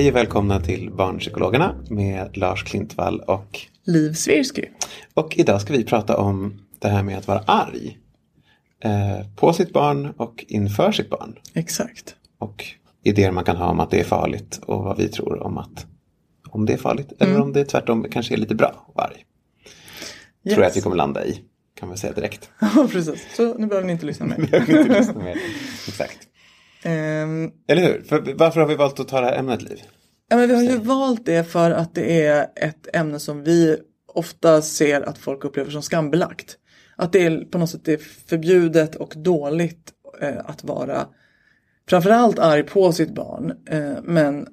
Hej och välkomna till Barnpsykologerna med Lars Klintvall och Liv Svirsky. Och idag ska vi prata om det här med att vara arg. Eh, på sitt barn och inför sitt barn. Exakt. Och idéer man kan ha om att det är farligt och vad vi tror om att om det är farligt eller Mm. om det tvärtom kanske är lite bra att vara arg. Yes. Tror jag att vi kommer landa i. Kan vi säga direkt. Ja, precis. Så nu behöver ni inte lyssna mer. Inte lyssna mer. Exakt. Ehm, Eller hur? För, varför har vi valt att ta det här ämnet Liv? ja, men vi har ju valt det för att det är ett ämne som vi ofta ser att folk upplever som skambelagt. Att det är på något sätt är förbjudet och dåligt eh, att vara framförallt arg på sitt barn. Eh, men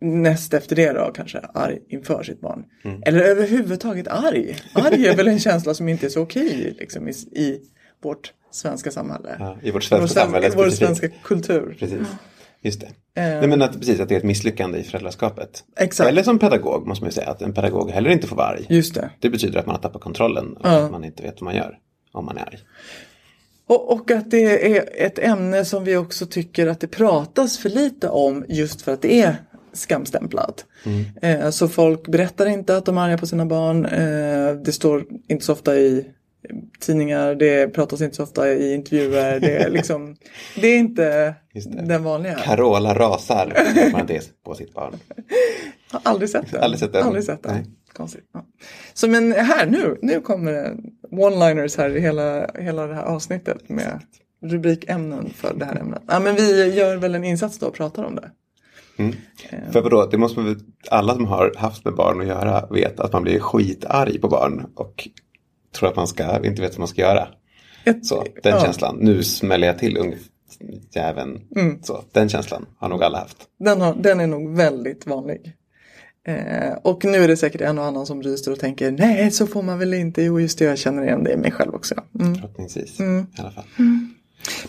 näst efter det då kanske arg inför sitt barn. Eller överhuvudtaget arg. Arg är väl en känsla som inte är så okej liksom, i, i vårt svenska samhälle. Ja, I vårt Vår svenska svenska, samhälle. vår specifikt. svenska kultur. Precis. Just det. Eh. Nej, men att, precis, att det är ett misslyckande i föräldraskapet. Exakt. Eller som pedagog måste man ju säga att en pedagog heller inte får vara arg. Just det. Det betyder att man har tappat kontrollen och Ja. att man inte vet vad man gör om man är arg. Och, och att det är ett ämne som vi också tycker att det pratas för lite om just för att det är skamstämplat. Eh, så folk berättar inte att de är arga på sina barn. Eh, det står inte så ofta i tidningar, det pratas inte så ofta i intervjuer. Det är, liksom, det är inte det. den vanliga. Carola rasar parentes, på sitt barn. Jag har aldrig sett den. Aldrig sett den. Aldrig sett den. Nej. Konstigt. Ja. Så men här nu, nu kommer one-liners här i hela, hela det här avsnittet med rubrikämnen för det här ämnet. Ja men vi gör väl en insats då och pratar om det. För vadå, det måste man väl, alla som har haft med barn att göra vet att man blir skitarg på barn och tror att man ska, inte vet vad man ska göra. Ett, Så, den ja, känslan, nu smäller jag till ungefär Mm. Så, den känslan har nog alla haft. Den, har, den är nog väldigt vanlig. Eh, och nu är det säkert en och annan som ryser och tänker nej så får man väl inte. Jo just det, jag känner igen det i mig själv också. Mm. Förhoppningsvis Mm. i alla fall.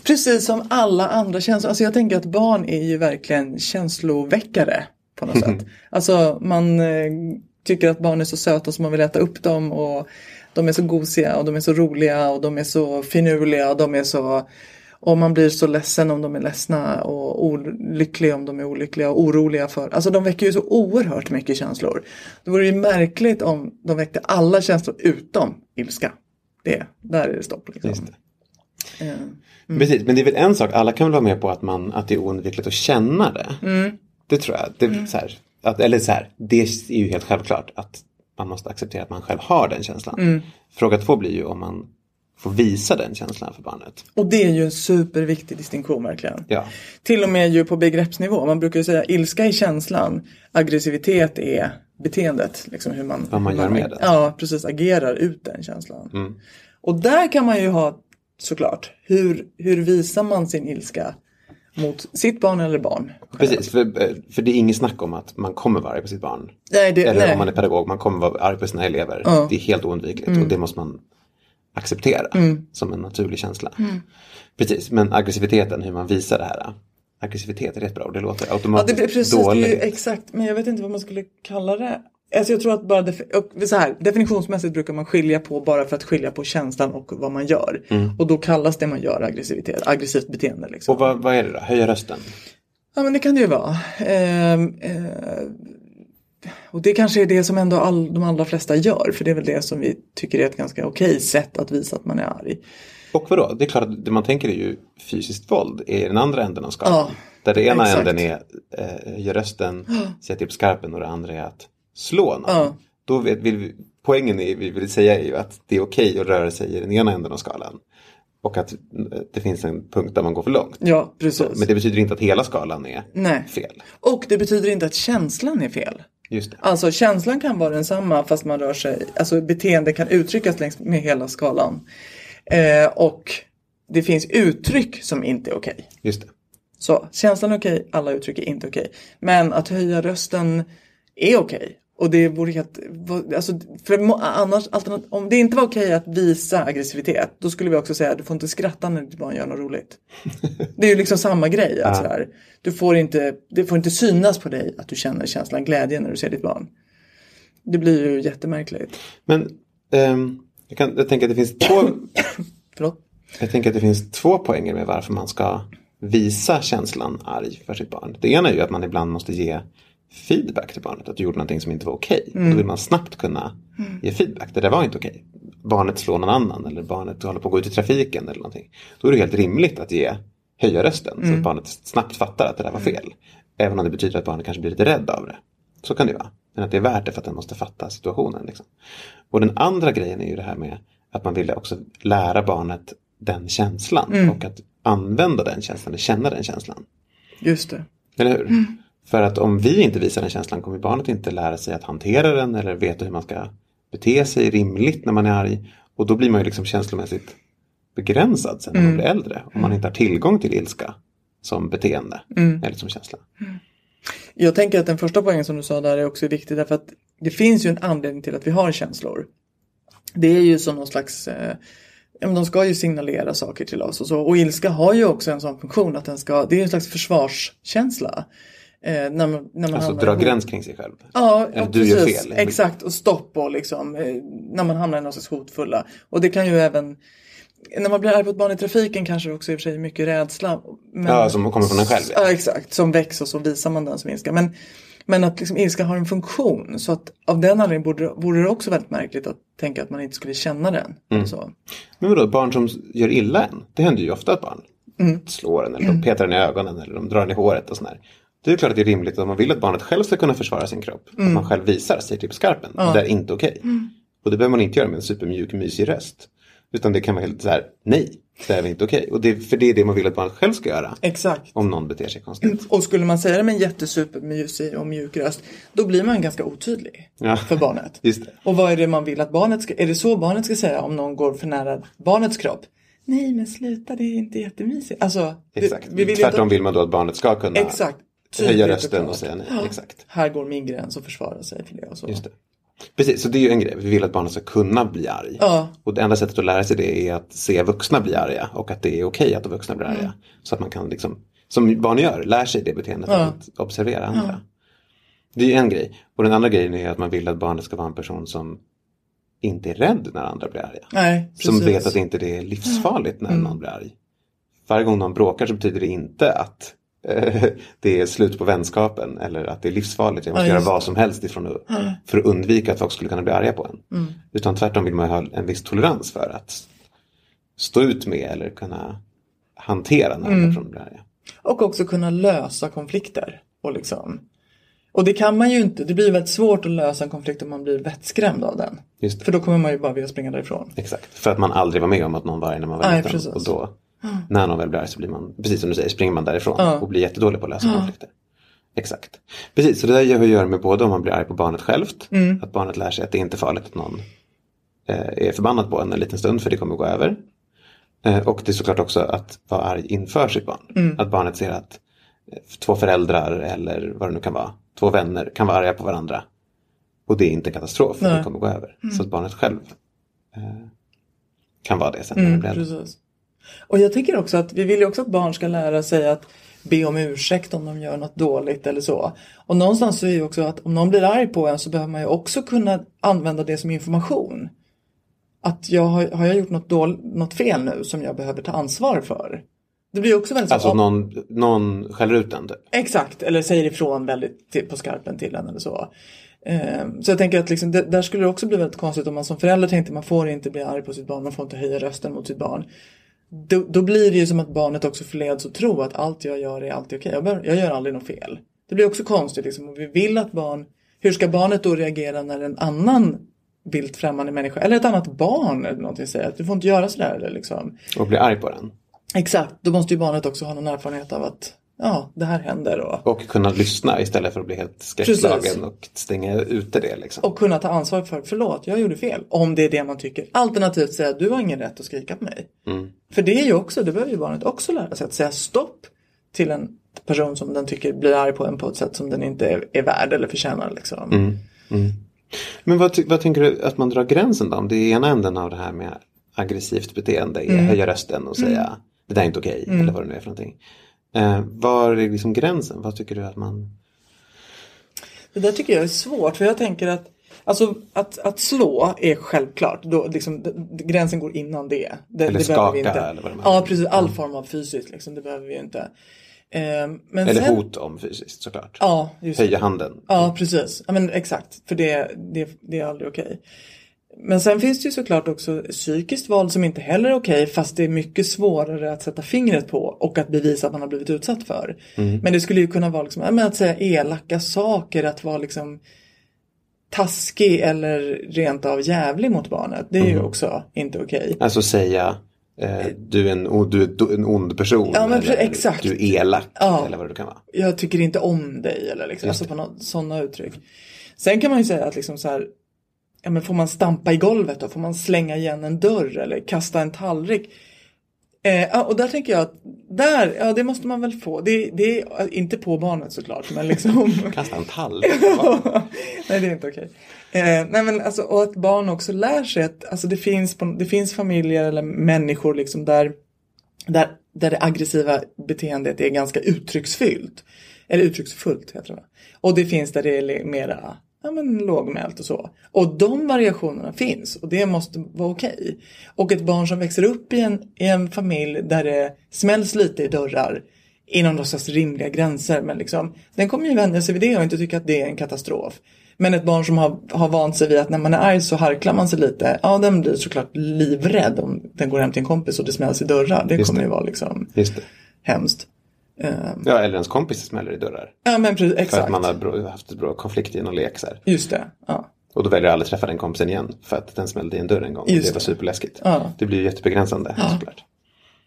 Precis som alla andra känslor. Alltså jag tänker att barn är ju verkligen känsloväckare på något sätt. Alltså man eh, tycker att barn är så söta så man vill äta upp dem och de är så gosiga och de är så roliga och de är så finurliga och de är så och man blir så ledsen om de är ledsna och olycklig om de är olyckliga och oroliga för. Alltså de väcker ju så oerhört mycket känslor. Det vore ju märkligt om de väckte alla känslor utom ilska. Det, där är det stopp. Liksom. Det. Eh, Precis, men det är väl en sak, alla kan väl vara med på att, man, att det är oundvikligt att känna det. Mm. Det tror jag. Det, är så här, att, eller så här, det är ju helt självklart att man måste acceptera att man själv har den känslan. Mm. Fråga två blir ju om man får visa den känslan för barnet. Och det är ju en superviktig distinktion verkligen. Ja, Till och med ju på begreppsnivå. Man brukar ju säga ilska är känslan, aggressivitet är beteendet. Liksom hur man, Vad man gör med den. Ja, precis. Agerar ut den känslan. Mm. Och där kan man ju ha såklart, hur, hur visar man sin ilska mot sitt barn eller barn? precis. För, för det är inget snack om att man kommer vara arg på sitt barn. Nej, det, Eller nej. om man är pedagog, man kommer vara arg på sina elever. Ja. Mm. Det är helt oundvikligt och det måste man acceptera som en naturlig känsla. Precis, men aggressiviteten, hur man visar det här. Aggressivitet är rätt bra och det låter Ja, automatiskt det blir precis, dåligt. det är exakt. Men jag vet inte vad man skulle kalla det. Alltså jag tror att bara def- så här, definitionsmässigt brukar man skilja på bara för att skilja på känslan och vad man gör. Och då kallas det man gör aggressivitet, aggressivt beteende. Liksom. Och vad, vad är det då? Höja rösten? Ja men det kan det ju vara. Ehm, eh, och det kanske är det som ändå all, de allra flesta gör. För det är väl det som vi tycker är ett ganska okej sätt att visa att man är arg. Och vadå? Det är klart att det man tänker är ju fysiskt våld i den andra änden av skalan. Ja, Där det ena exakt. änden är eh, gör rösten, sätta upp skarpen och det andra är att slå någon. Ja. Då vet, vill vi, poängen är, vi vill säga är ju att det är okej att röra sig i den ena änden av skalan. Och att det finns en punkt där man går för långt. Ja, precis. Men det betyder inte att hela skalan är Nej. fel. Och det betyder inte att känslan är fel. Just det. Alltså känslan kan vara densamma fast man rör sig, alltså beteende kan uttryckas längs med hela skalan. Eh, och det finns uttryck som inte är okej. Just det. Så känslan är okej, alla uttryck är inte okej. Men att höja rösten är okej. Och det vore helt, alltså, för annars, om det inte var okej att visa aggressivitet, då skulle vi också säga att du får inte skratta när ditt barn gör något roligt. Det är ju liksom samma grej. Att så här, du får inte, det får inte synas på dig att du känner känslan glädje när du ser ditt barn. Det blir ju jättemärkligt. Men ehm, jag, kan, jag tänker att det finns två Förlåt? Jag tänker att det finns två poänger med varför man ska visa känslan arg för sitt barn. Det ena är ju att man ibland måste ge feedback till barnet. Att du gjorde någonting som inte var okej. Då vill man snabbt kunna ge feedback. Det där var inte okej. Barnet slår någon annan eller barnet håller på att gå ut i trafiken eller någonting. Då är det helt rimligt att ge, höja rösten så att barnet snabbt fattar att det där var fel. Även om det betyder att barnet kanske blir lite rädd av det. Så kan det vara. Men att det är värt det för att den måste fatta situationen. Liksom. Och den andra grejen är ju det här med att man vill också lära barnet den känslan. Och att använda den känslan, eller känna den känslan. Just det. Eller hur? För att om vi inte visar den känslan kommer barnet inte lära sig att hantera den eller veta hur man ska bete sig rimligt när man är arg. Och då blir man ju liksom känslomässigt begränsad sen när man blir äldre. Om man inte har tillgång till ilska som beteende eller som känsla. Jag tänker att den första poängen som du sa där är också viktig därför att det finns ju en anledning till att vi har känslor. Det är ju som någon slags, eh, de ska ju signalera saker till oss och så. Och ilska har ju också en sån funktion att den ska, det är en slags försvarskänsla. Eh, när man, när man Alltså hamnar dra gräns kring sig själv. Ja, ja du gör precis. fel. Exakt, och stopp och liksom eh, när man hamnar i något slags hotfulla. Och det kan ju även, när man blir arg på ett barn i trafiken kanske också i och för sig mycket rädsla. Men, Ja, som kommer från en själv. Ja, exakt, som väcks och så visar man den som ilska. Men, men att liksom ilska har en funktion. Så att av den anledningen borde, vore det också väldigt märkligt att tänka att man inte skulle känna den. Mm. Så. Men vadå, barn som gör illa en? Det händer ju ofta att barn Mm. slår en eller de petar en i ögonen eller de drar en i håret och sådär. Det är klart att det är rimligt om man vill att barnet själv ska kunna försvara sin kropp. Att Mm. man själv visar, säger till på skarpen. Det där är inte okej. Och det behöver man inte göra med en supermjuk mysig röst. Utan det kan vara helt så här, nej, det här är inte okej. Och det, för det är det man vill att barnet själv ska göra. Exakt. Om någon beter sig konstigt. Och skulle man säga det med en jättesupermysig och mjuk röst, då blir man ganska otydlig Ja. för barnet. Just det. Och vad är det man vill att barnet ska, är det så barnet ska säga om någon går för nära barnets kropp? Nej men sluta, det är inte jättemysigt. Alltså, vi- Exakt. vi vill Tvärtom inte... vill man då att barnet ska kunna Exakt. Höja rösten och säga nej. Exakt. Här går min gräns och försvara sig för det och så. Just det. Precis, så det är ju en grej. Vi vill att barnet ska kunna bli arg. Ja. Och det enda sättet att lära sig det är att se vuxna bli arga och att det är okej att de vuxna blir arga. Mm. Så att man kan liksom, som barn gör, lär sig det beteendet att observera andra. Det är ju en grej. Och den andra grejen är att man vill att barnet ska vara en person som inte är rädd när andra blir arga. Nej, Som. Mm. vet att inte det är livsfarligt när någon blir arg. Varje gång någon bråkar så betyder det inte att det är slut på vänskapen eller att det är livsfarligt. Jag måste Ja, göra vad som helst ifrån att, för att undvika att folk skulle kunna bli arga på en. Mm. Utan tvärtom vill man ha en viss tolerans för att stå ut med eller kunna hantera när Mm. personer blir arga. Och också kunna lösa konflikter. Och, liksom. och det kan man ju inte. Det blir väldigt svårt att lösa en konflikt om man blir vettskrämd av den. Det. För då kommer man ju bara vilja springa därifrån. Exakt, för att man aldrig var med om att någon var arg när man var liten. Och då, när någon väl blir arg så blir man, precis som du säger, springer man därifrån Ja. och blir jättedålig på att lösa konflikter. Exakt. Precis, så det där har att göra med både om man blir arg på barnet självt, Mm. att barnet lär sig att det inte är farligt att någon eh, är förbannad på en en liten stund för det kommer gå över. Eh, och det är såklart också att vara arg inför sitt barn. Mm. Att barnet ser att eh, två föräldrar eller vad det nu kan vara, två vänner kan vara arga på varandra. Och det är inte en katastrof, för det kommer gå över. Så att barnet själv eh, kan vara det sen när det Mm, blir äldre. Och jag tänker också att vi vill ju också att barn ska lära sig att be om ursäkt om de gör något dåligt eller så. Och någonstans så är ju också att om någon blir arg på en så behöver man ju också kunna använda det som information. Att jag har, har jag gjort något, dål, något fel nu som jag behöver ta ansvar för? Det blir också väldigt så, Alltså om- någon, någon skäller ut den typ. Exakt, eller säger ifrån väldigt till, på skarpen till en eller så. Ehm, så jag tänker att liksom, det, där skulle det också bli väldigt konstigt om man som förälder tänkte man får inte bli arg på sitt barn, man får inte höja rösten mot sitt barn. Då, då blir det ju som att barnet också förleds att tro att allt jag gör är alltid okej. Jag, bör- jag gör aldrig något fel. Det blir också konstigt liksom, om vi vill att barn, hur ska barnet då reagera när en annan vilt främmande människa eller ett annat barn eller någonting säger att du får inte göra sådär eller liksom. Och blir arg på den. Exakt, då måste ju barnet också ha någon erfarenhet av att ja, det här händer och Och kunna lyssna istället för att bli helt skräckslagen Precis. och stänga ute det liksom. Och kunna ta ansvar för, förlåt, jag gjorde fel. Om det är det man tycker. Alternativt säga, du har ingen rätt att skrika på mig. För det är ju också, det behöver ju barnet också lära sig. Att säga stopp till en person som den tycker blir arg på en på ett sätt som den inte är, är värd eller förtjänar. Liksom. Men vad, vad tänker du att man drar gränsen då? Om det är ena änden av det här med aggressivt beteende är höja rösten och säga det där är inte okej eller vad det nu är för någonting. Eh, var är liksom gränsen? Vad tycker du att man... Det där tycker jag är svårt för jag tänker att Alltså att, att slå är självklart, då, liksom, gränsen går innan det. det Eller det behöver vi skaka inte. eller vad det är. Ja precis, all form av fysiskt liksom, det behöver vi inte. Ehm, Eller sen, hot om fysiskt såklart. Ja, just. Höja handen. Ja, precis. Ja, men exakt. För det, det, det är aldrig okej. Men sen finns det ju såklart också psykiskt våld som inte heller är okej fast det är mycket svårare att sätta fingret på och att bevisa att man har blivit utsatt för. Men det skulle ju kunna vara liksom, att säga elaka saker, att vara liksom taskig eller rent av jävlig mot barnet. Det är ju också inte okej. Alltså säga eh, du, är en, du är en ond person. Ja, men eller exakt. Du är elak. Ja. Eller vad det kan vara. jag tycker inte om dig eller liksom, alltså på något, sådana uttryck. Sen kan man ju säga att liksom så här, ja men får man stampa i golvet då? Får man slänga igen en dörr eller kasta en tallrik? Eh, och där tänker jag att, där, ja det måste man väl få. Det, det är inte på barnet såklart, men liksom. Kasta en tallrik. nej det är inte okej. Eh, nej men alltså, och att barn också lär sig att, alltså det finns, det finns familjer eller människor liksom där, där, där det aggressiva beteendet är ganska uttrycksfyllt. Eller uttrycksfullt heter det? Och det finns där det är mera ja, men lågmält och så. Och de variationerna finns och det måste vara okej. Och ett barn som växer upp i en, i en familj där det smälls lite i dörrar inom någon slags rimliga gränser. Men liksom, den kommer ju vänja sig vid det och inte tycka att det är en katastrof. Men ett barn som har, har vant sig vid att när man är arg så harklar man sig lite. Ja, den blir såklart livrädd om den går hem till en kompis och det smälls i dörrar. Det Just kommer det. ju vara liksom Just det. hemskt. Ja, eller ens kompis smäller i dörrar. Ja, men precis, För exakt. att man har haft en bra konflikt i någon lek så här. Just det. Ja. Och då väljer jag aldrig träffa den kompisen igen. För att den smällde i en dörr en gång. Och Just det var det. superläskigt. Ja. Det blir ju jättebegränsande såklart.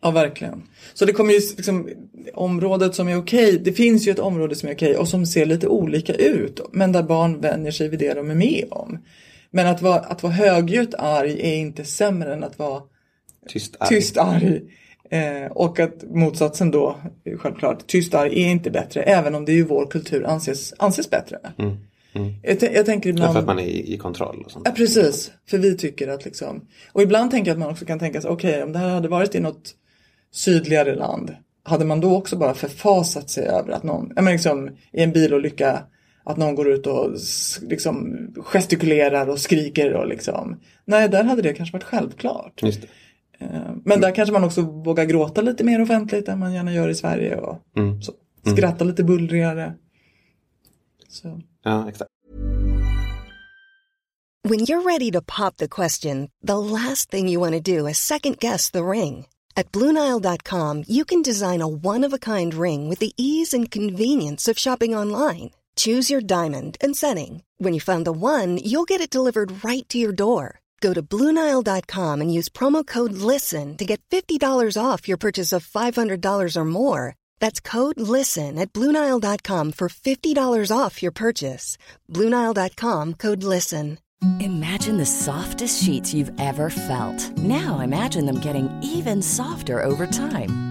Ja, verkligen. Så det kommer ju liksom, området som är okej, det finns ju ett område som är okej och som ser lite olika ut. Men där barn vänjer sig vid det de är med om. Men att vara, att vara högljutt arg är inte sämre än att vara Tyst arg. tyst arg. Eh, och att motsatsen då, självklart, tyst arg är inte bättre. Även om det i vår kultur anses, anses bättre. Jag, t- jag tänker ibland... Ja, för att man är i, i kontroll och sånt. Ja, precis. För vi tycker att liksom... Och ibland tänker jag att man också kan tänka sig, okej, om det här hade varit i något sydligare land, hade man då också bara förfasat sig över att någon, ja men liksom i en bilolycka, att någon går ut och liksom gestikulerar och skriker och liksom. Nej, där hade det kanske varit självklart. Just det. Eh, Men där kanske man också vågar gråta lite mer offentligt än man gärna gör i Sverige och så. skratta lite bullrigare. Så. Ja, exakt. When you're ready to pop the question, the last thing you want to do is second guess the ring. At Bluenile.com, you can design a one of a kind ring with the ease and convenience of shopping online. Choose your diamond and setting. When you find the one, you'll get it delivered right to your door. Go to Bluenile.com and use promo code LISTEN to get $50 off your purchase of $500 or more. That's code LISTEN at Bluenile.com for $50 off your purchase. Bluenile.com code LISTEN. Imagine the softest sheets you've ever felt. Now imagine them getting even softer over time.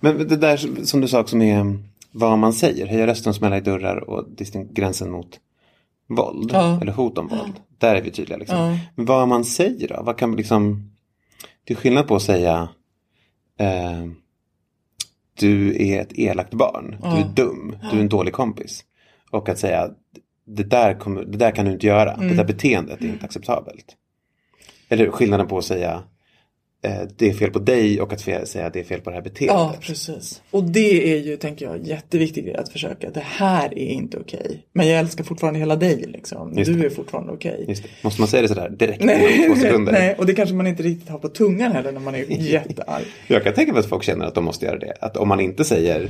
Men det där som du sa också med vad man säger, höja rösten, smälla i dörrar och gränsen mot våld Ja. eller hot om våld. Där är vi tydliga. Liksom. Ja. Men vad man säger då? Vad kan liksom... Det är skillnad på att säga eh, du är ett elakt barn, du är dum, du är en dålig kompis. Och att säga det där, kommer, det där kan du inte göra, det där beteendet är inte acceptabelt. Eller skillnaden på att säga det är fel på dig och att säga det är fel på det här beteendet. Ja, precis. Och det är ju, tänker jag, jätteviktig grej att försöka. Det här är inte okej. Men jag älskar fortfarande hela dig liksom. Just Du det. är fortfarande okej. Det. Måste man säga det sådär direkt Nej, två sekunder? nej, och det kanske man inte riktigt har på tungan heller när man är jättearg. Jag kan tänka mig att folk känner att de måste göra det. Att om man inte säger eh,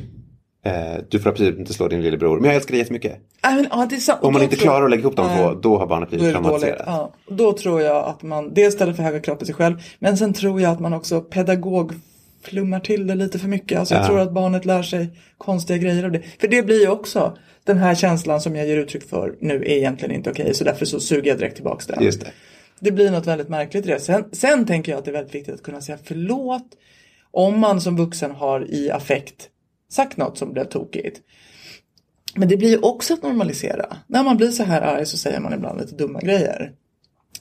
du får absolut inte slå din lillebror, men jag älskar dig jättemycket. Nej, men, ja, sant. Om man inte tror jag- klarar att lägga ihop de två, då har barnet blivit traumatiserat. Ja, då tror jag att man dels ställer för höga krav på sig själv. Men sen tror jag att man också pedagogflummar till det lite för mycket. Alltså jag Ja. tror att barnet lär sig konstiga grejer av det. För det blir ju också den här känslan som jag ger uttryck för nu är egentligen inte okej. Så därför så suger jag direkt tillbaks den. Just det. Det blir något väldigt märkligt i det. Sen, sen tänker jag att det är väldigt viktigt att kunna säga förlåt om man som vuxen har i affekt sagt något som blev tokigt. Men det blir ju också att normalisera. När man blir så här arg så säger man ibland lite dumma grejer.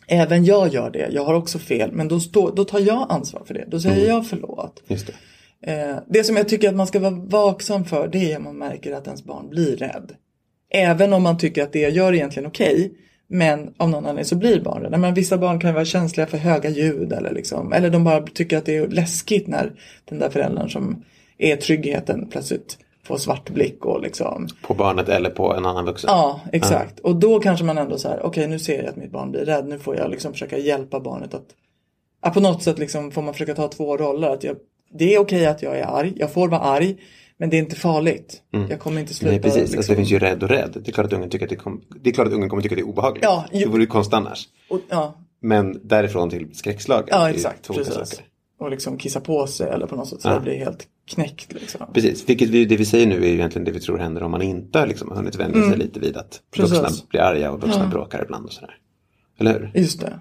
Även jag gör det, jag har också fel, men då, stå, då tar jag ansvar för det. Då säger jag förlåt. Just det. Eh, det som jag tycker att man ska vara vaksam för det är om man märker att ens barn blir rädd. Även om man tycker att det jag gör är egentligen okej. men av någon anledning så blir barn rädda. Men vissa barn kan vara känsliga för höga ljud eller liksom. Eller de bara tycker att det är läskigt när den där föräldern som är tryggheten plötsligt får svart blick och liksom. På barnet eller på en annan vuxen. Ja, exakt. Och då kanske man ändå så här, okej nu ser jag att mitt barn blir rädd. Nu får jag liksom försöka hjälpa barnet att, att på något sätt liksom får man försöka ta två roller. Att jag, det är okej att jag är arg, jag får vara arg. Men det är inte farligt. Jag kommer inte sluta. Nej precis, liksom. alltså, det finns ju rädd och rädd. Det är klart att ungen tycker att det, kom... det, är klart att ungen kommer tycka att det är obehagligt. Ja, ju- Det vore ju konstigt annars. och, ja, Men därifrån till skräckslagen. ja exakt. Precis. saker. Och liksom kissa på sig eller på något sätt så Ja. det blir helt knäckt. Liksom. Precis, vilket vi, det vi säger nu är egentligen det vi tror händer om man inte liksom har hunnit vänja sig lite vid att Mm. Precis. vuxna blir arga och vuxna bråkar ibland och sådär. Eller hur? Just det.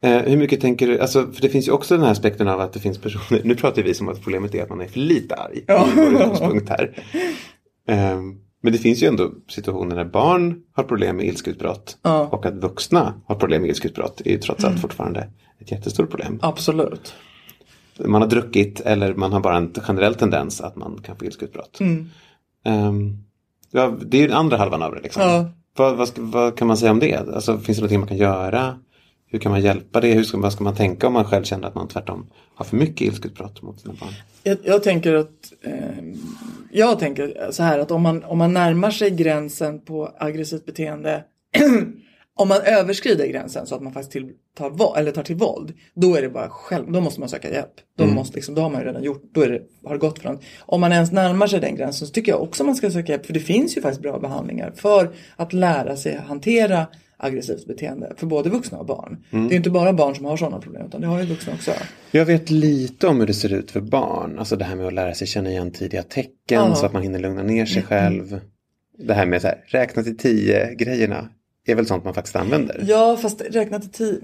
Eh, hur mycket tänker du, alltså, för det finns ju också den här aspekten av att det finns personer, nu pratar vi som att problemet är att man är för lite arg. Ja. I vår utgångspunkt här. Eh, men det finns ju ändå situationer när barn har problem med ilskeutbrott. Ja. Mm. Och att vuxna har problem med ilskeutbrott är ju trots allt fortfarande ett jättestort problem. Absolut. Man har druckit eller man har bara en generell tendens att man kan få ilskeutbrott. Mm. Ehm, ja, det är ju den andra halvan av det. Liksom. Ja. Vad, vad, vad kan man säga om det? Alltså, finns det någonting man kan göra? Hur kan man hjälpa det? Hur ska, vad ska man tänka om man själv känner att man tvärtom har för mycket ilskeutbrott mot sina barn? Jag, jag tänker att eh, jag tänker så här att om man, om man närmar sig gränsen på aggressivt beteende om man överskrider gränsen så att man faktiskt till, tar, eller tar till våld då är det bara själv, då måste man söka hjälp. Då, måste liksom, då har man ju redan gjort, då är det, har det gått från. Om man ens närmar sig den gränsen så tycker jag också man ska söka hjälp för det finns ju faktiskt bra behandlingar för att lära sig hantera aggressivt beteende för både vuxna och barn. Det är inte bara barn som har sådana problem utan det har ju vuxna också. Jag vet lite om hur det ser ut för barn. Alltså det här med att lära sig känna igen tidiga tecken Ja. så att man hinner lugna ner sig själv. Det här med så här, räkna till tio grejerna är väl sånt man faktiskt använder. Ja, fast räkna till tio.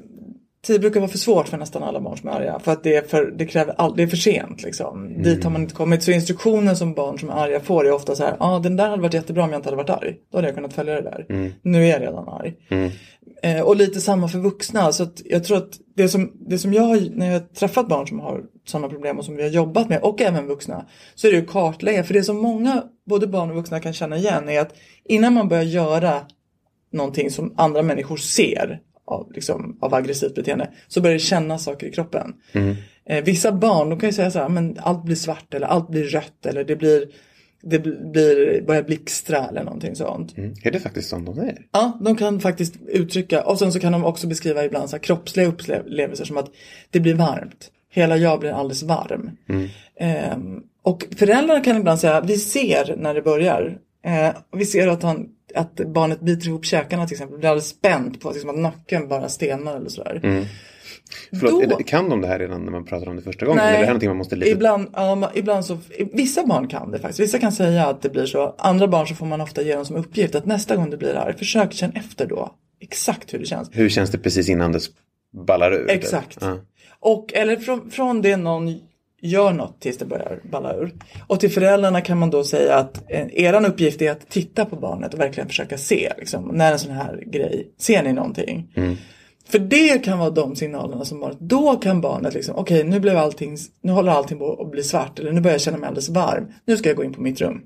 Tio brukar vara för svårt för nästan alla barn som är arga. För att det är för, det kräver all, det är för sent liksom. Dit har man inte kommit. Så instruktionen som barn som är arga får är ofta så här. Ja, ah, den där hade varit jättebra om jag inte hade varit arg. Då hade jag kunnat följa det där. Nu är jag redan arg. Eh, och lite samma för vuxna. Så jag tror att det som, det som jag har, när jag har träffat barn som har sådana problem och som vi har jobbat med och även vuxna. Så är det att kartlägga. För det som många, både barn och vuxna kan känna igen är att innan man börjar göra någonting som andra människor ser av, liksom, av aggressivt beteende så börjar det känna saker i kroppen. Eh, vissa barn de kan ju säga så här, men allt blir svart eller allt blir rött eller det blir det blir, börjar blixtra eller någonting sånt. Mm. Är det faktiskt som de säger? Ja, de kan faktiskt uttrycka och sen så kan de också beskriva ibland så här kroppsliga upplevelser som att det blir varmt. Hela jag blir alldeles varm. Ehm, och föräldrarna kan ibland säga, vi ser när det börjar. Eh, vi ser att, han, att barnet biter ihop käkarna till exempel. Blir alldeles spänt på liksom, att nacken bara stelnar eller sådär. Förlåt, Då- det, kan de det här redan när man pratar om det första gången? Eller är det här någonting man måste lite... ibland, ja, ibland så, vissa barn kan det faktiskt. Vissa kan säga att det blir så. Andra barn så får man ofta ge dem som uppgift att nästa gång det blir arg, försök känna efter då. Exakt hur det känns. Hur känns det precis innan det ballar ur? Exakt. Ja. Och eller från, från det någon gör något tills det börjar balla ur. Och till föräldrarna kan man då säga att eh, eran uppgift är att titta på barnet och verkligen försöka se liksom, när en sån här grej, ser ni någonting? För det kan vara de signalerna som barnet, då kan barnet liksom, okej nu blev allting, nu håller allting på att bli svart eller nu börjar jag känna mig alldeles varm. Nu ska jag gå in på mitt rum.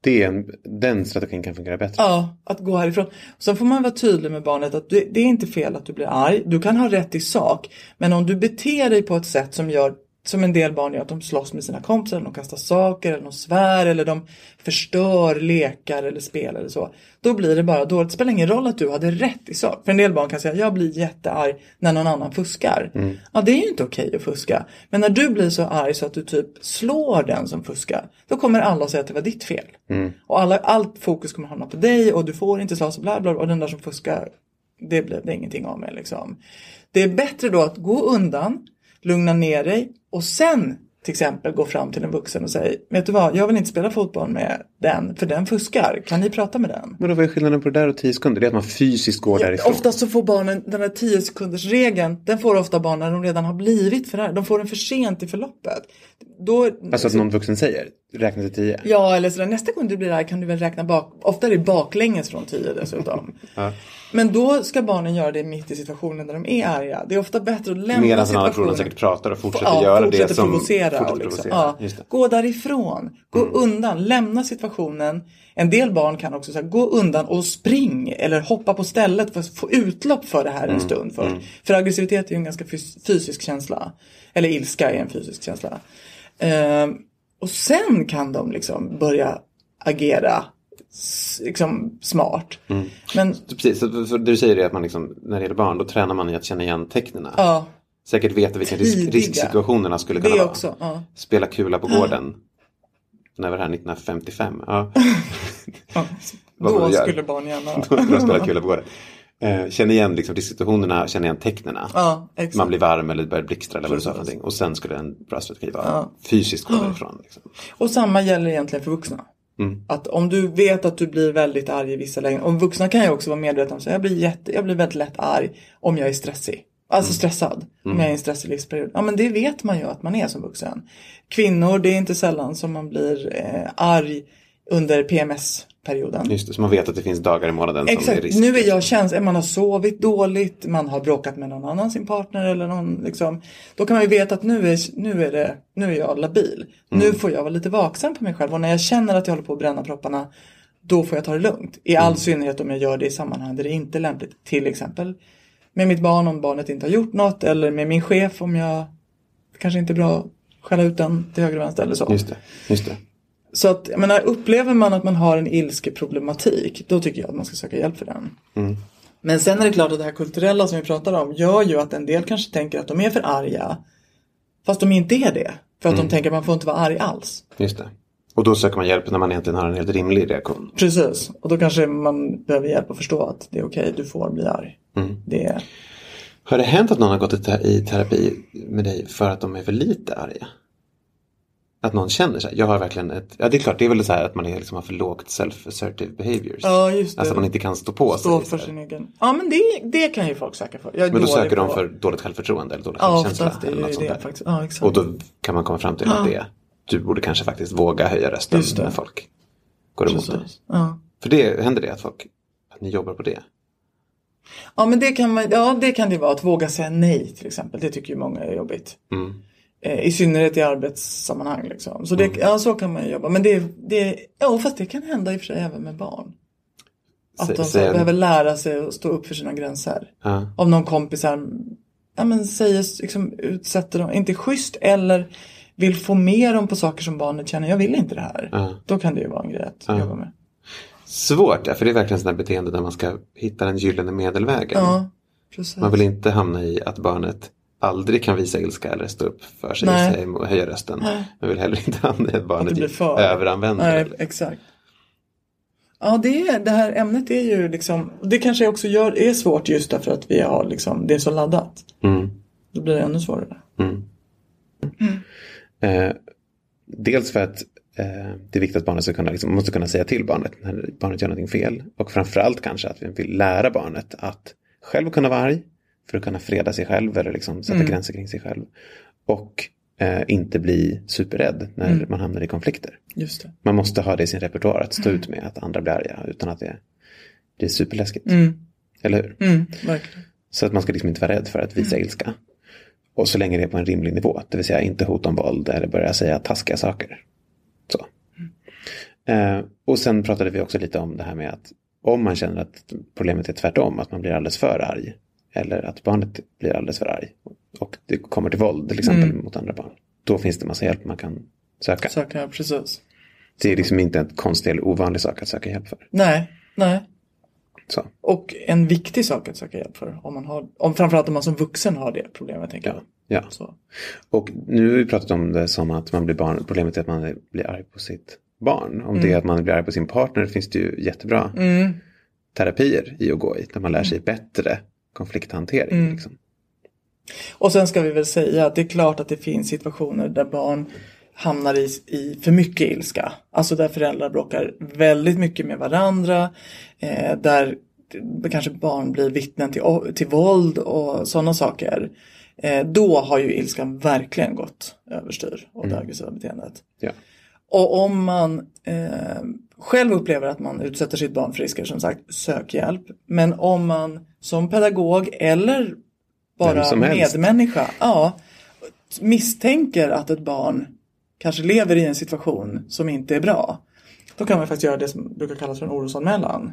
Det är en, den strategin kan fungera bättre. Ja, att gå härifrån. Sen får man vara tydlig med barnet att det, det är inte fel att du blir arg. Du kan ha rätt i sak. Men om du beter dig på ett sätt som gör som en del barn gör, att de slåss med sina kompisar, eller de kastar saker, eller de svär, eller de förstör lekar eller spel eller så. Då blir det bara dåligt. Det spelar ingen roll att du hade rätt i sak. För en del barn kan säga, jag blir jättearg när någon annan fuskar. Ja, det är ju inte okej att fuska. Men när du blir så arg så att du typ slår den som fuskar, då kommer alla säga att det var ditt fel. Och alla, allt fokus kommer hamna på dig och du får inte slåss och bla bla bla. Och den där som fuskar, det blev det ingenting av med liksom. Det är bättre då att gå undan, lugna ner dig och sen till exempel gå fram till en vuxen och säga, vet du vad, jag vill inte spela fotboll med den, för den fuskar. Kan ni prata med den? Men då vad är skillnaden på det där och 10 sekunder? Det är att man fysiskt går därifrån. Oftast så får barnen den här 10 sekunders regeln, den får ofta barn när de redan har blivit för De får den för sent i förloppet. Då, Alltså att någon vuxen säger, räkna till 10. Ja, eller sådär, nästa gång du blir arg kan du väl räkna bak. Ofta är det baklänges från 10 dessutom. Men då ska barnen göra det mitt i situationen när de är arga. Det är ofta bättre att lämna Medan situationen. personen säkert pratar och fortsätter ja, göra fortsätter det som... provocera. fortsätter liksom, provocera. ja. Mm. gå därifrån. Gå undan. Lämna situationen. En del barn kan också säga gå undan och spring eller hoppa på stället för att få utlopp för det här Mm. en stund. För, för aggressivitet är ju en ganska fys- fysisk känsla. Eller ilska är en fysisk känsla. Ehm, och sen kan de liksom börja agera liksom smart. Mm. Men Precis, det du säger är att man liksom, när det gäller barn, då tränar man i att känna igen tecknen. ja, Säkert veta vilka risk, risksituationerna skulle kunna det vara. också. Ja. Spela kula på gården. När var det här? 1955? Ja. Man Då skulle barn gärna... Då skulle spela kula på gården. Eh, känna igen liksom, risksituationerna, känna igen tecknen. Ja. Man blir varm eller börjar blixtra eller vad du sa. Och sen skulle en vara Ja. fysiskt gå därifrån. Liksom. Och samma gäller egentligen för vuxna. Mm. Att om du vet att du blir väldigt arg i vissa lägen. Och vuxna kan ju också vara medvetna om att jag blir, jätte, jag blir väldigt lätt arg om jag är stressig. Alltså stressad. Om jag är i en stressig livsperiod. Ja men det vet man ju att man är som vuxen. Kvinnor, det är inte sällan som man blir eh, arg under PMS-perioden. Just det, så man vet att det finns dagar i månaden som är Exakt, risk. nu är jag känslig, man har sovit dåligt, man har bråkat med någon annan, sin partner eller någon liksom. Då kan man ju veta att nu är, nu är, det, nu är jag labil. Nu får jag vara lite vaksam på mig själv och när jag känner att jag håller på att bränna propparna då får jag ta det lugnt. I all synnerhet om jag gör det i sammanhang där det inte är lämpligt. Till exempel med mitt barn om barnet inte har gjort något eller med min chef om jag kanske inte är bra att skälla ut den till höger och vänster eller så. Just det, just det. Så att, jag menar, upplever man att man har en ilskeproblematik, då tycker jag att man ska söka hjälp för den. Men sen är det klart att det här kulturella som vi pratar om gör ju att en del kanske tänker att de är för arga. Fast de inte är det. För att de tänker att man får inte vara arg alls. Just det. Och då söker man hjälp när man egentligen har en helt rimlig reaktion. Precis. Och då kanske man behöver hjälp att förstå att det är okej, du får bli arg. Det är... Har det hänt att någon har gått i terapi med dig för att de är för lite arga? Att någon känner sig, jag har verkligen ett, ja det är klart det är väl så här att man är, liksom har för lågt self-assertive behaviors. Ja, just det. Alltså att man inte kan stå på Stå sig. för så här. sin egen... Ja, men det, det kan ju folk söka för. Men då söker de på- för dåligt självförtroende eller dålig Ja, självkänsla. är eller något sånt det faktiskt. Ja, exakt. Och då kan man komma fram till att det är, du borde kanske faktiskt våga höja rösten när folk går emot dig. Ja. För det händer det att folk, att ni jobbar på det. Ja men det kan, man, ja, det kan det vara, att våga säga nej till exempel. Det tycker ju många är jobbigt. Mm. Eh, I synnerhet i arbetssammanhang. Liksom. Så, det, Mm. ja, så kan man ju jobba. Men det, det, ja, fast det kan hända i och för sig även med barn. Att de så behöver lära sig att stå upp för sina gränser. Ja. Om någon kompis här, ja, men säger, liksom, utsätter dem, inte schysst eller vill få med dem på saker som barnet känner, jag vill inte det här. Ja. Då kan det ju vara en grej att Ja. jobba med. Svårt, för det är verkligen sådana beteende där man ska hitta den gyllene medelvägen. Ja, precis. Man vill inte hamna i att barnet aldrig kan visa ilska eller stå upp för sig, Nej. emot- höja rösten. Nej. Man vill heller inte att barnet överanvänder Nej, exakt. Ja, det, är, det här ämnet är ju liksom, det kanske också gör, är svårt just därför att vi har liksom, det är så laddat. Mm. Då blir det ännu svårare. Mm. Eh, dels för att eh, det är viktigt att barnet ska kunna, liksom, måste kunna säga till barnet när barnet gör någonting fel. Och framförallt kanske att vi vill lära barnet att själv kunna vara arg för att kunna freda sig själv eller liksom sätta gränser kring sig själv. Och eh, inte bli superrädd när man hamnar i konflikter. Man måste ha det i sin repertoar att stå ut med att andra blir arga utan att det blir superläskigt. Mm. Eller hur? Mm. Så att man ska liksom inte vara rädd för att visa ilska. Och så länge det är på en rimlig nivå, det vill säga inte hota om våld eller börja säga taskiga saker. Så. Eh, och sen pratade vi också lite om det här med att om man känner att problemet är tvärtom, att man blir alldeles för arg. Eller att barnet blir alldeles för arg. Och det kommer till våld till exempel mot andra barn. Då finns det massa hjälp man kan söka. Jag precis. Det är liksom inte en konstig eller ovanlig sak att söka hjälp för. Nej, nej. Så. Och en viktig sak att söka hjälp för. Om man har, om, framförallt om man som vuxen har det problemet, tänker jag. Ja. Så. Och nu har vi pratat om det som att man blir barn, problemet är att man blir arg på sitt barn. Om det är att man blir arg på sin partner finns det ju jättebra terapier i att gå i. Där man lär sig bättre konflikthantering. Liksom. Och sen ska vi väl säga att det är klart att det finns situationer där barn hamnar i, i för mycket ilska. Alltså där föräldrar bråkar väldigt mycket med varandra. Eh, där kanske barn blir vittnen till, till våld och sådana saker. Eh, då har ju ilskan verkligen gått överstyr och det aggressiva beteendet. Ja. Och om man eh, själv upplever att man utsätter sitt barn för risker, som sagt, sök hjälp. Men om man som pedagog eller bara medmänniska ja, misstänker att ett barn kanske lever i en situation som inte är bra. Då kan man faktiskt göra det som brukar kallas för en orosanmälan.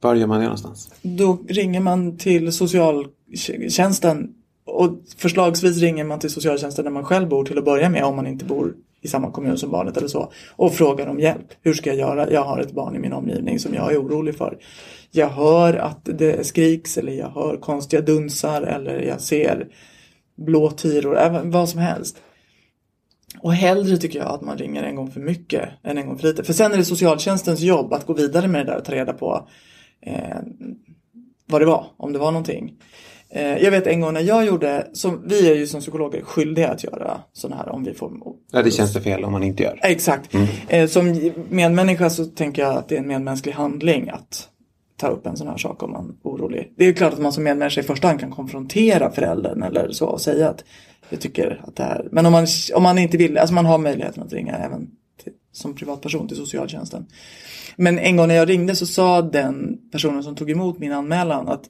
Var gör man det någonstans? Då ringer man till socialtjänsten och förslagsvis ringer man till socialtjänsten där man själv bor till att börja med om man inte bor i samma kommun som barnet eller så och frågar om hjälp. Hur ska jag göra? Jag har ett barn i min omgivning som jag är orolig för. Jag hör att det skriks eller jag hör konstiga dunsar eller jag ser blå tyror, även vad som helst. Och hellre tycker jag att man ringer en gång för mycket än en gång för lite. För sen är det socialtjänstens jobb att gå vidare med det där och ta reda på eh, vad det var, om det var någonting. Eh, jag vet en gång när jag gjorde, som, vi är ju som psykologer skyldiga att göra sådana här om vi får Ja, det känns det fel om man inte gör. Exakt. Eh, som medmänniska så tänker jag att det är en medmänsklig handling att ta upp en sån här sak om man är orolig. Det är klart att man som medmänniska i första hand kan konfrontera föräldern eller så och säga att jag tycker att det här, men om man, om man inte vill, alltså man har möjligheten att ringa även till, som privatperson till socialtjänsten. Men en gång när jag ringde så sa den personen som tog emot min anmälan att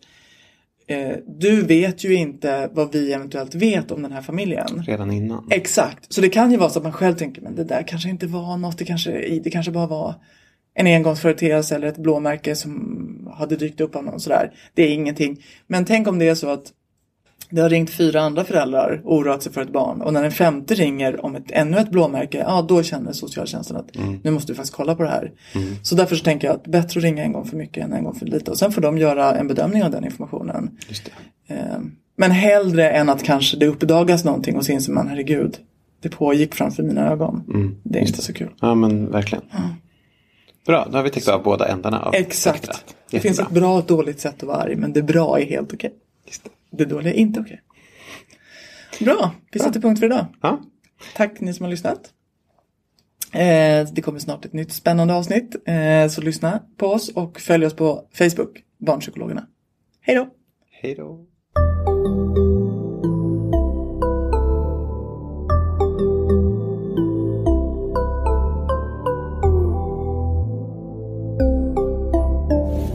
eh, du vet ju inte vad vi eventuellt vet om den här familjen. Redan innan. Exakt, så det kan ju vara så att man själv tänker men det där kanske inte var något, det kanske, det kanske bara var en engångsföreteelse eller ett blåmärke som hade dykt upp av någon sådär. Det är ingenting. Men tänk om det är så att det har ringt fyra andra föräldrar och oroat sig för ett barn och när den femte ringer om ett, ännu ett blåmärke, ja då känner socialtjänsten att nu måste vi faktiskt kolla på det här. Så därför så tänker jag att bättre att ringa en gång för mycket än en gång för lite och sen får de göra en bedömning av den informationen. Eh, Men hellre än att kanske det uppdagas någonting och så inser man herregud, det pågick framför mina ögon. det är inte så kul. Ja, men verkligen. Bra, då har vi täckt av båda ändarna av Exakt. Det finns ett bra och ett dåligt sätt att vara arg, men det bra är helt okej. Just det. Dåliga är inte okej. Bra, vi sätter punkt för idag. Ja, Tack ni som har lyssnat. Eh, det kommer snart ett nytt spännande avsnitt. Eh, så lyssna på oss och följ oss på Facebook, Barnpsykologerna. Hej då! hej då.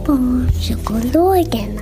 Barnpsykologerna.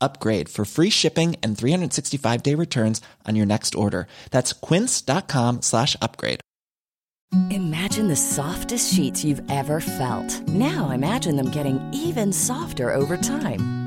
upgrade for free shipping and 365 day returns on your next order. That's quince.com slash upgrade. Imagine the softest sheets you've ever felt. Now imagine them getting even softer over time.